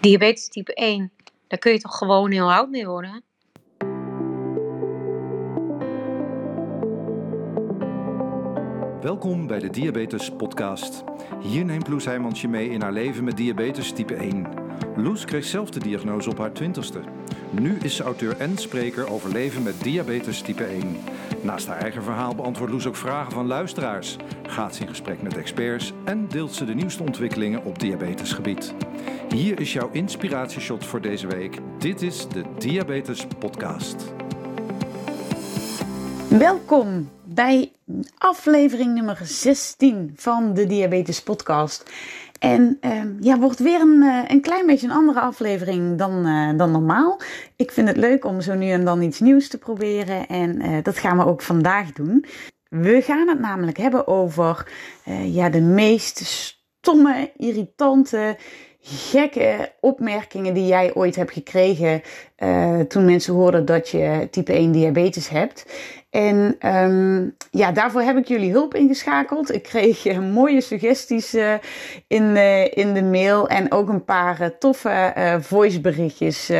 Diabetes type 1, daar kun je toch gewoon heel oud mee worden? Welkom bij de Diabetes Podcast. Hier neemt Loes Heijmans je mee in haar leven met diabetes type 1. Loes kreeg zelf de diagnose op haar twintigste. Nu is ze auteur en spreker over leven met diabetes type 1. Naast haar eigen verhaal beantwoordt Loes ook vragen van luisteraars, gaat ze in gesprek met experts en deelt ze de nieuwste ontwikkelingen op diabetesgebied. Hier is jouw inspiratieshot voor deze week. Dit is de Diabetes Podcast. Welkom bij aflevering nummer 16 van de Diabetes Podcast. En uh, ja, wordt weer een, uh, een klein beetje een andere aflevering dan, uh, dan normaal. Ik vind het leuk om zo nu en dan iets nieuws te proberen. En uh, dat gaan we ook vandaag doen. We gaan het namelijk hebben over ja, de meest stomme, irritante, gekke opmerkingen die jij ooit hebt gekregen toen mensen hoorden dat je type 1 diabetes hebt. En um, ja, daarvoor heb ik jullie hulp ingeschakeld. Ik kreeg uh, mooie suggesties uh, in, in de mail en ook een paar toffe voiceberichtjes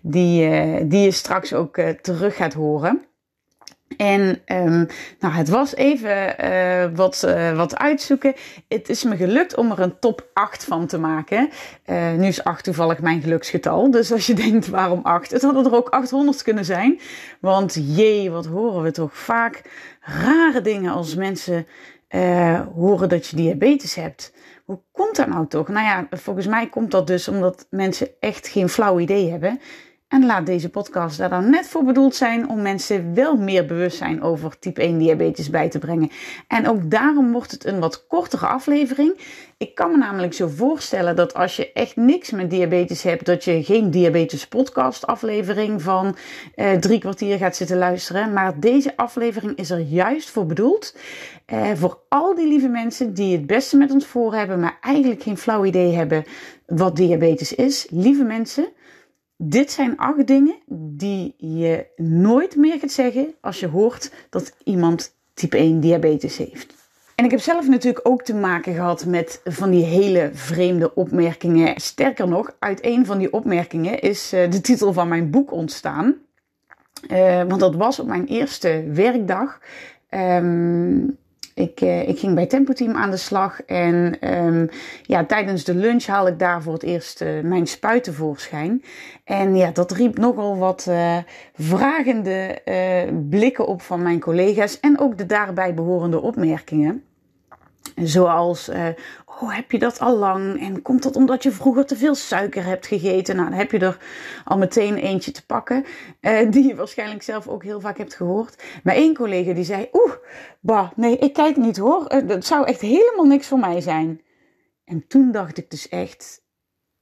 die, die je straks ook terug gaat horen. En um, nou, het was even uh, wat, uh, wat uitzoeken. Het is me gelukt om er een top 8 van te maken. Uh, nu is 8 toevallig mijn geluksgetal. Dus als je denkt waarom 8, het hadden er ook 800 kunnen zijn. Want jee, wat horen we toch vaak rare dingen als mensen horen dat je diabetes hebt. Hoe komt dat nou toch? Nou ja, volgens mij komt dat dus omdat mensen echt geen flauw idee hebben. En laat deze podcast daar dan net voor bedoeld zijn om mensen wel meer bewustzijn over type 1 diabetes bij te brengen. En ook daarom wordt het een wat kortere aflevering. Ik kan me namelijk zo voorstellen dat als je echt niks met diabetes hebt, dat je geen diabetes podcast aflevering van eh, drie kwartier gaat zitten luisteren. Maar deze aflevering is er juist voor bedoeld. Eh, voor al die lieve mensen die het beste met ons voor hebben, maar eigenlijk geen flauw idee hebben wat diabetes is. Lieve mensen. Dit zijn acht dingen die je nooit meer gaat zeggen als je hoort dat iemand type 1 diabetes heeft. En ik heb zelf natuurlijk ook te maken gehad met van die hele vreemde opmerkingen. Sterker nog, uit een van die opmerkingen is eh, de titel van mijn boek ontstaan. Uh, want dat was op mijn eerste werkdag. Um, ik, uh, ik ging bij Tempo Team aan de slag en um, ja, tijdens de lunch haalde ik daar voor het eerst uh, mijn spuit tevoorschijn. En ja, dat riep nogal wat uh, vragende blikken op van mijn collega's en ook de daarbij behorende opmerkingen. Zoals, uh, oh, heb je dat al lang? En komt dat omdat je vroeger te veel suiker hebt gegeten? Nou, dan heb je er al meteen eentje te pakken. Uh, die je waarschijnlijk zelf ook heel vaak hebt gehoord. Maar één collega die zei, oeh, bah, nee, ik kijk niet hoor. Uh, dat zou echt helemaal niks voor mij zijn. En toen dacht ik dus echt,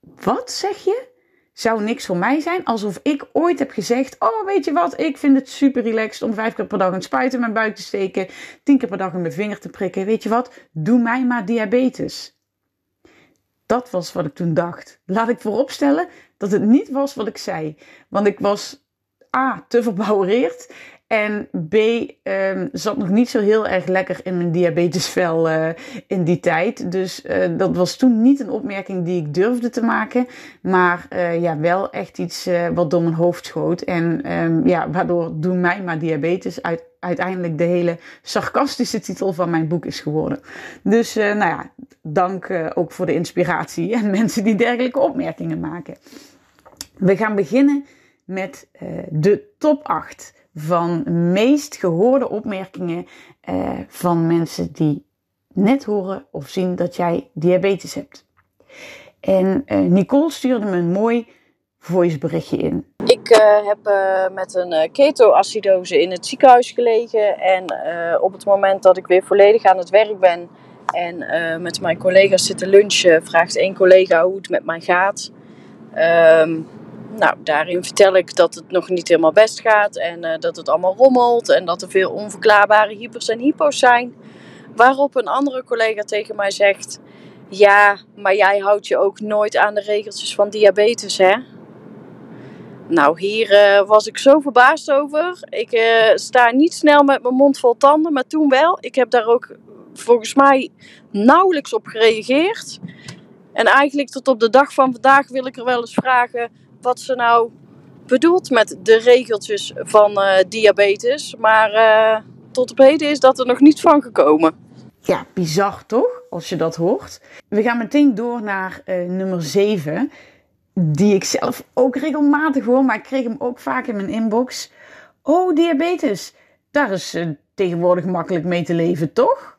wat zeg je? Zou niks voor mij zijn. Alsof ik ooit heb gezegd: Oh, weet je wat? Ik vind het super relaxed om vijf keer per dag een spuit in mijn buik te steken. Tien keer per dag in mijn vinger te prikken. Weet je wat? Doe mij maar diabetes. Dat was wat ik toen dacht. Laat ik vooropstellen dat het niet was wat ik zei. Want ik was A. te verbouwereerd. En B, um, zat nog niet zo heel erg lekker in mijn diabetesvel uh, in die tijd. Dus uh, dat was toen niet een opmerking die ik durfde te maken. Maar uh, ja, wel echt iets wat door mijn hoofd schoot. En um, ja, waardoor Doe mij maar diabetes uit, uiteindelijk de hele sarcastische titel van mijn boek is geworden. Dus nou ja, dank ook voor de inspiratie en mensen die dergelijke opmerkingen maken. We gaan beginnen met de top 8 van meest gehoorde opmerkingen uh, van mensen die net horen of zien dat jij diabetes hebt. En uh, Nicole stuurde me een mooi voiceberichtje in. Ik uh, heb met een ketoacidose in het ziekenhuis gelegen. En op het moment dat ik weer volledig aan het werk ben en met mijn collega's zitten lunchen, vraagt één collega hoe het met mij gaat. Ehm, nou, daarin vertel ik dat het nog niet helemaal best gaat en uh, dat het allemaal rommelt en dat er veel onverklaarbare hypers en hypo's zijn. Waarop een andere collega tegen mij zegt: Ja, maar jij houdt je ook nooit aan de regeltjes van diabetes, hè? Nou, hier uh, was ik zo verbaasd over. Ik uh, sta niet snel met mijn mond vol tanden, maar toen wel. Ik heb daar ook volgens mij nauwelijks op gereageerd. En eigenlijk tot op de dag van vandaag wil ik er wel eens vragen wat ze nou bedoelt met de regeltjes van uh, diabetes. Maar uh, tot op heden is dat er nog niet van gekomen. Ja, bizar toch, als je dat hoort. We gaan meteen door naar uh, nummer 7. Die ik zelf ook regelmatig hoor, maar ik kreeg hem ook vaak in mijn inbox. Oh, diabetes. Daar is tegenwoordig makkelijk mee te leven, toch?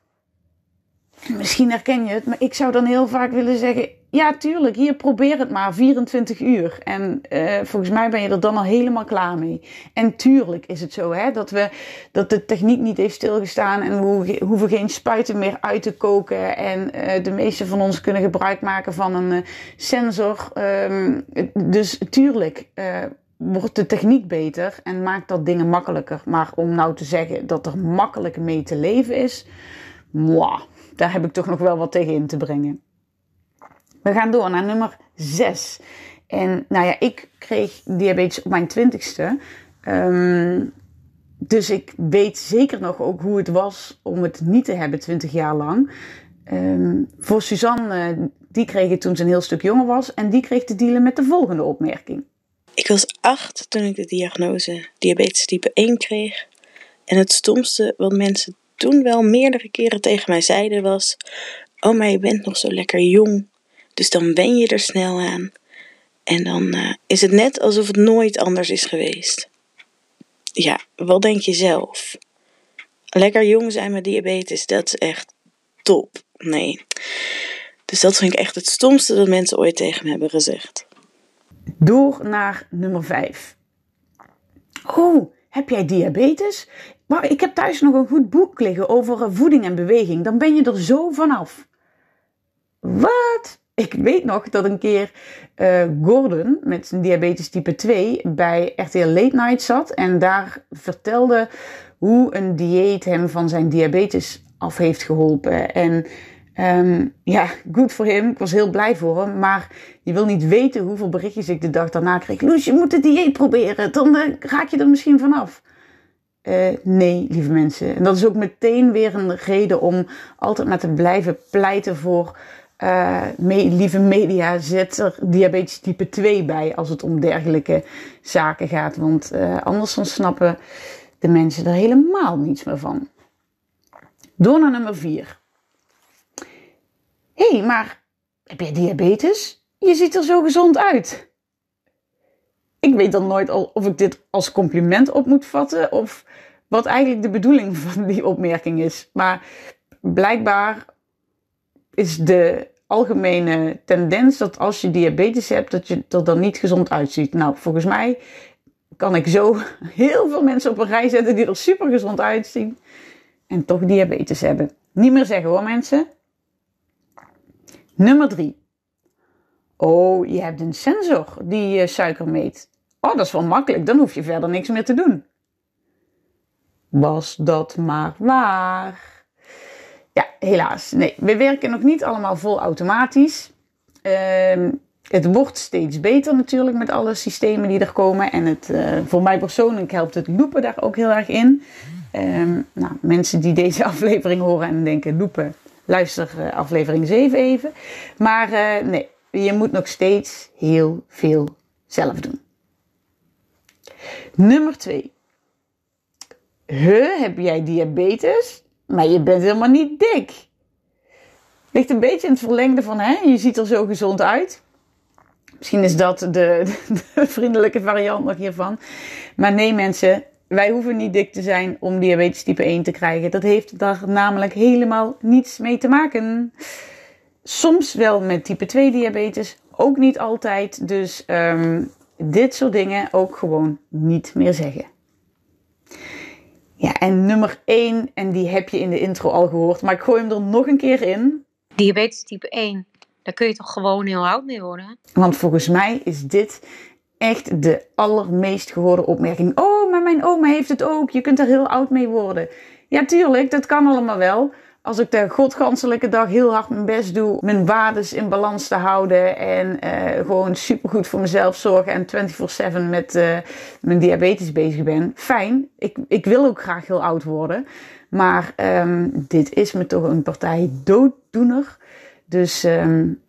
Misschien herken je het, maar ik zou dan heel vaak willen zeggen: ja, tuurlijk, hier probeer het maar 24 uur. En uh, volgens mij ben je er dan al helemaal klaar mee. En tuurlijk is het zo hè, dat, we, dat de techniek niet heeft stilgestaan en we hoeven geen spuiten meer uit te koken. En uh, de meeste van ons kunnen gebruik maken van een uh, sensor. Um, dus tuurlijk wordt de techniek beter en maakt dat dingen makkelijker. Maar om nou te zeggen dat er makkelijk mee te leven is, mwah, daar heb ik toch nog wel wat tegen in te brengen. We gaan door naar nummer 6. En nou ja, ik kreeg diabetes op mijn twintigste. Um, dus ik weet zeker nog ook hoe het was om het niet te hebben 20 jaar lang. Um, voor Suzanne, die kreeg het toen ze een heel stuk jonger was. En die kreeg te dealen met de volgende opmerking. Ik was acht toen ik de diagnose diabetes type 1 kreeg. En het stomste wat mensen toen wel meerdere keren tegen mij zeiden was: Oh, maar je bent nog zo lekker jong. Dus dan wen je er snel aan. En dan uh, is het net alsof het nooit anders is geweest. Ja, wat denk je zelf? Lekker jong zijn met diabetes, dat is echt top. Nee. Dus dat vind ik echt het stomste dat mensen ooit tegen me hebben gezegd. Door naar nummer 5. Oh, heb jij diabetes? Maar ik heb thuis nog een goed boek liggen over voeding en beweging. Dan ben je er zo vanaf. Wat? ik weet nog dat een keer uh, Gordon met zijn diabetes type 2 bij RTL Late Night zat. En daar vertelde hoe een dieet hem van zijn diabetes af heeft geholpen. En um, ja, goed voor hem. Ik was heel blij voor hem. Maar je wil niet weten hoeveel berichtjes ik de dag daarna kreeg. Loes, je moet de dieet proberen. Dan uh, raak je er misschien vanaf. Uh, nee, lieve mensen. En dat is ook meteen weer een reden om altijd maar te blijven pleiten voor me, lieve media, zet er diabetes type 2 bij als het om dergelijke zaken gaat. Want uh, anders dan snappen de mensen er helemaal niets meer van. Door naar nummer 4. Hé, hey, maar heb jij diabetes? Je ziet er zo gezond uit. Ik weet dan nooit of ik dit als compliment op moet vatten of wat eigenlijk de bedoeling van die opmerking is. Maar blijkbaar is de algemene tendens dat als je diabetes hebt, dat je er dan niet gezond uitziet. Nou, volgens mij kan ik zo heel veel mensen op een rij zetten die er super gezond uitzien en toch diabetes hebben. Niet meer zeggen hoor mensen. Nummer 3. Oh, je hebt een sensor die je suiker meet. Oh, dat is wel makkelijk, dan hoef je verder niks meer te doen. Was dat maar waar? Ja, helaas. Nee, we werken nog niet allemaal vol automatisch. Uh, het wordt steeds beter natuurlijk met alle systemen die er komen. En het, uh, voor mij persoonlijk helpt het loepen daar ook heel erg in. Um, nou, mensen die deze aflevering horen en denken loepen, luister uh, aflevering 7 even. Maar uh, nee, je moet nog steeds heel veel zelf doen. Nummer 2. He, heb jij diabetes? maar je bent helemaal niet dik. Ligt een beetje in het verlengde van, hè, je ziet er zo gezond uit. Misschien is dat de, de, vriendelijke variant nog hiervan. Maar nee mensen, wij hoeven niet dik te zijn om diabetes type 1 te krijgen. Dat heeft daar namelijk helemaal niets mee te maken. Soms wel met type 2 diabetes, ook niet altijd. Dus um, dit soort dingen ook gewoon niet meer zeggen. Ja, en nummer 1, en die heb je in de intro al gehoord, maar ik gooi hem er nog een keer in. Diabetes type 1, daar kun je toch gewoon heel oud mee worden? Want volgens mij is dit echt de allermeest gehoorde opmerking. Oh, maar mijn oma heeft het ook, je kunt er heel oud mee worden. Ja, tuurlijk, dat kan allemaal wel als ik de godganselijke dag heel hard mijn best doe, mijn waardes in balans te houden en uh, gewoon supergoed voor mezelf zorgen en 24/7 met uh, mijn diabetes bezig ben, fijn. Ik, ik wil ook graag heel oud worden, maar um, dit is me toch een partij dooddoener. Dus um,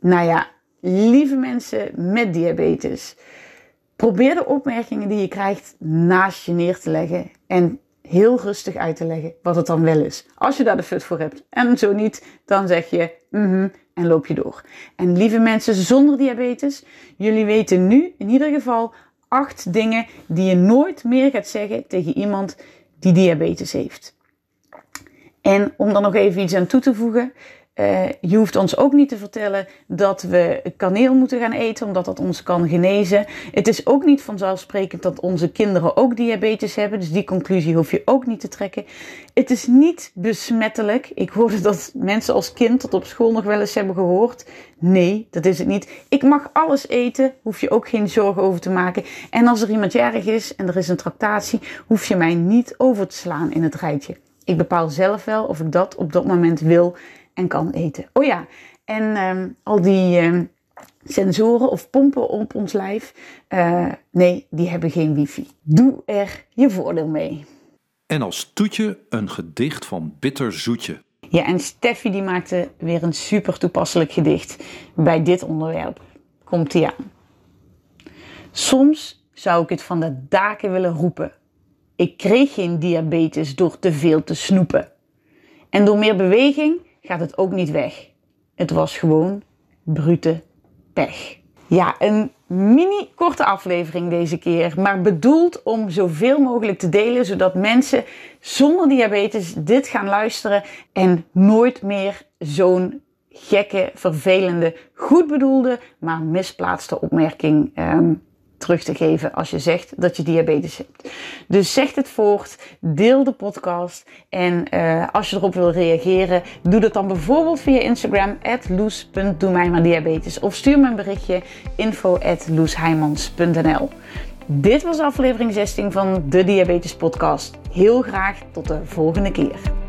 Nou ja, lieve mensen met diabetes. Probeer de opmerkingen die je krijgt naast je neer te leggen en heel rustig uit te leggen wat het dan wel is. Als je daar de fut voor hebt. En zo niet, dan zeg je mhm en loop je door. En lieve mensen zonder diabetes, jullie weten nu in ieder geval acht dingen die je nooit meer gaat zeggen tegen iemand die diabetes heeft. En om er nog even iets aan toe te voegen. Uh, je hoeft ons ook niet te vertellen dat we kaneel moeten gaan eten, omdat dat ons kan genezen. Het is ook niet vanzelfsprekend dat onze kinderen ook diabetes hebben, dus die conclusie hoef je ook niet te trekken. Het is niet besmettelijk. Ik hoorde dat mensen als kind tot op school nog wel eens hebben gehoord. Nee, dat is het niet. Ik mag alles eten, hoef je ook geen zorgen over te maken. En als er iemand jarig is en er is een tractatie, hoef je mij niet over te slaan in het rijtje. Ik bepaal zelf wel of ik dat op dat moment wil en kan eten. Oh ja, en um, al die um, sensoren of pompen op ons lijf, uh, nee, die hebben geen wifi. Doe er je voordeel mee. En als toetje een gedicht van Bitter Zoetje. Ja, en Steffi die maakte weer een super toepasselijk gedicht bij dit onderwerp. Komt ie aan. Soms zou ik het van de daken willen roepen. Ik kreeg geen diabetes door te veel te snoepen. En door meer beweging gaat het ook niet weg. Het was gewoon brute pech. Ja, een mini korte aflevering deze keer, maar bedoeld om zoveel mogelijk te delen, zodat mensen zonder diabetes dit gaan luisteren en nooit meer zo'n gekke, vervelende, goed bedoelde, maar misplaatste opmerking um, terug te geven als je zegt dat je diabetes hebt. Dus zeg het voort, deel de podcast en uh, als je erop wil reageren, doe dat dan bijvoorbeeld via Instagram loes.doe of stuur me een berichtje info Dit was aflevering 16 van de Diabetes Podcast. Heel graag tot de volgende keer.